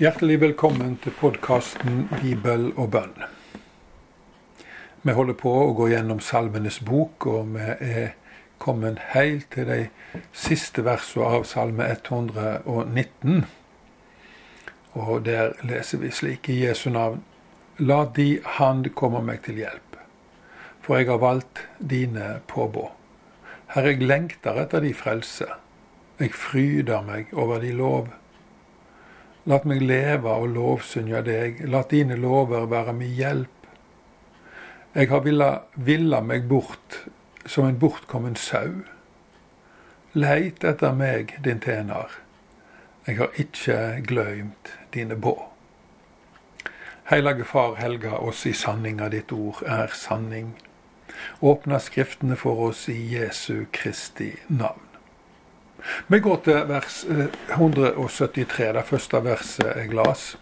Hjertelig velkommen til podkasten Bibel og bønn. Vi holder på å gå gjennom Salmenes bok, og vi er kommet helt til de siste versene av Salme 119. Og der leser vi slik i Jesu navn. La di hand komme meg til hjelp, for jeg har valgt dine påbå. Herre, jeg lengter etter de frelse. Jeg fryder meg over de lov. La meg leve og lovsynge deg, la dine lover være min hjelp. Jeg har villa, villa meg bort som en bortkommen sau. Leit etter meg, din tjener. Jeg har ikke gløymt dine bå. Hellige Far helga oss i sanninga, ditt ord er sanning. Åpna Skriftene for oss i Jesu Kristi navn. Vi går til vers 173, eh, det første verset jeg las.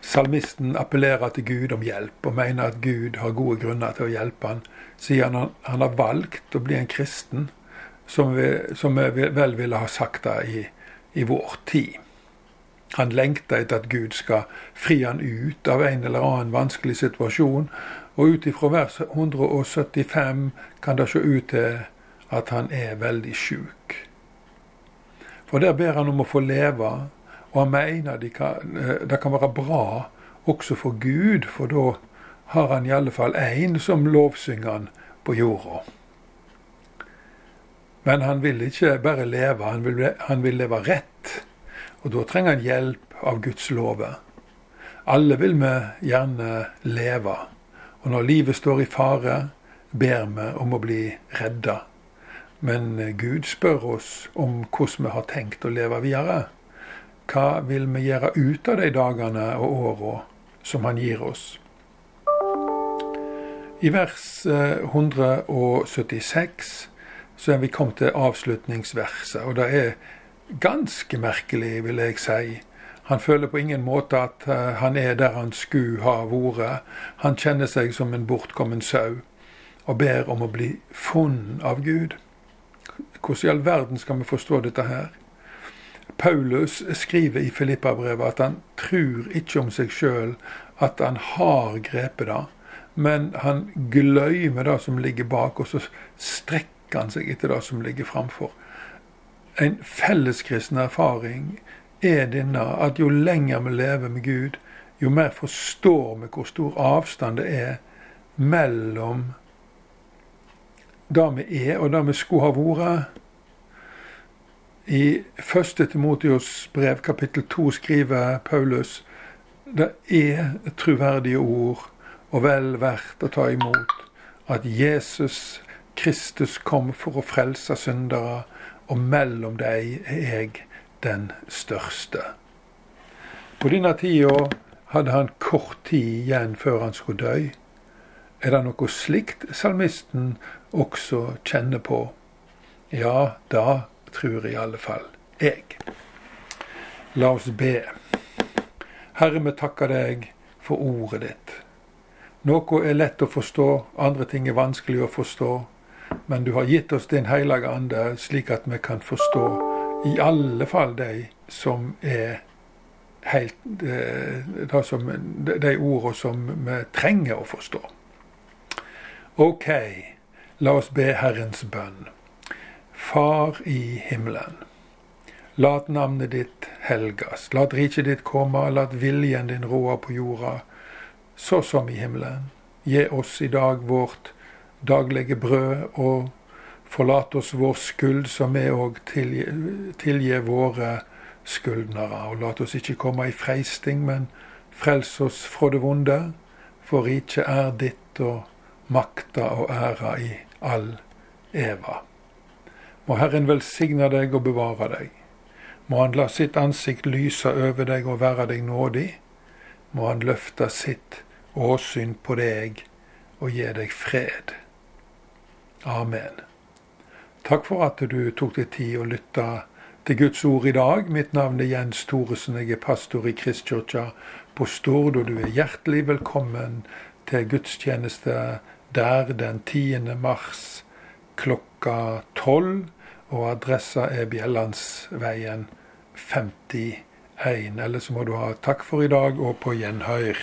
Salmisten appellerer til Gud om hjelp, og mener at Gud har gode grunner til å hjelpe han, siden han, han har valgt å bli en kristen, som vi, som vi vel ville ha sagt det i, i vår tid. Han lengter etter at Gud skal fri han ut av en eller annen vanskelig situasjon, og ut ifra vers 175 kan det se ut til at han er veldig sjuk. For der ber han om å få leve, og han mener det kan, eh, det kan være bra også for Gud, for da har han i alle fall én som lovsynger han på jorda. Men han vil ikke bare leve, han vil, han vil leve rett. Og da trenger han hjelp av Guds lover. Alle vil vi gjerne leve. Og når livet står i fare, ber vi om å bli redda. Men Gud spør oss om hvordan vi har tenkt å leve videre. Hva vil vi gjøre ut av de dagene og åra som Han gir oss? I vers 176 eh, så er vi kommet til avslutningsverset, og det er ganske merkelig, vil jeg si. Han føler på ingen måte at eh, han er der han skulle ha vært. Han kjenner seg som en bortkommen sau og ber om å bli funnet av Gud. Hvordan i all verden skal vi forstå dette her? Paulus skriver i Filippabrevet at han tror ikke om seg sjøl at han har grepet det, men han glemmer det som ligger bak, og så strekker han seg etter det som ligger framfor. En felleskristen erfaring er denne at jo lenger vi lever med Gud, jo mer forstår vi hvor stor avstand det er mellom det vi er, og det vi skulle ha vært. I 1. Timotios brev kapittel 2 skriver Paulus det er troverdige ord og vel verdt å ta imot at Jesus Kristus kom for å frelse syndere, og mellom dem er jeg den største. På denne tida hadde han kort tid igjen før han skulle dø. Er det noe slikt salmisten også kjenner på? Ja, da tror i alle fall jeg. La oss be. Herre, vi takker deg for ordet ditt. Noe er lett å forstå, andre ting er vanskelig å forstå. Men du har gitt oss Din hellige ande, slik at vi kan forstå i alle fall de som er helt eh, De, de ordene som vi trenger å forstå. Ok, la oss be Herrens bønn. Far i himmelen. Lat navnet ditt helgas. Lat riket ditt komme. Lat viljen din råde på jorda, så som i himmelen. Gi oss i dag vårt daglige brød, og forlat oss vår skyld, som vi òg tilgir våre skyldnere. Og lat oss ikke komme i freisting, men frels oss fra det vonde, for riket er ditt. og makta og æra i all eva. Må Herren velsigne deg og bevare deg. Må Han la sitt ansikt lyse over deg og være deg nådig. Må Han løfte sitt åsyn på deg og gi deg fred. Amen. Takk for at du tok deg tid å lytte til Guds ord i dag. Mitt navn er Jens Thoresen. Jeg er pastor i Kristkirka på Stord, og du er hjertelig velkommen til gudstjeneste der den 10. mars klokka tolv. Og adressa er Bjellandsveien 51. 1. Eller så må du ha takk for i dag og på gjenhør.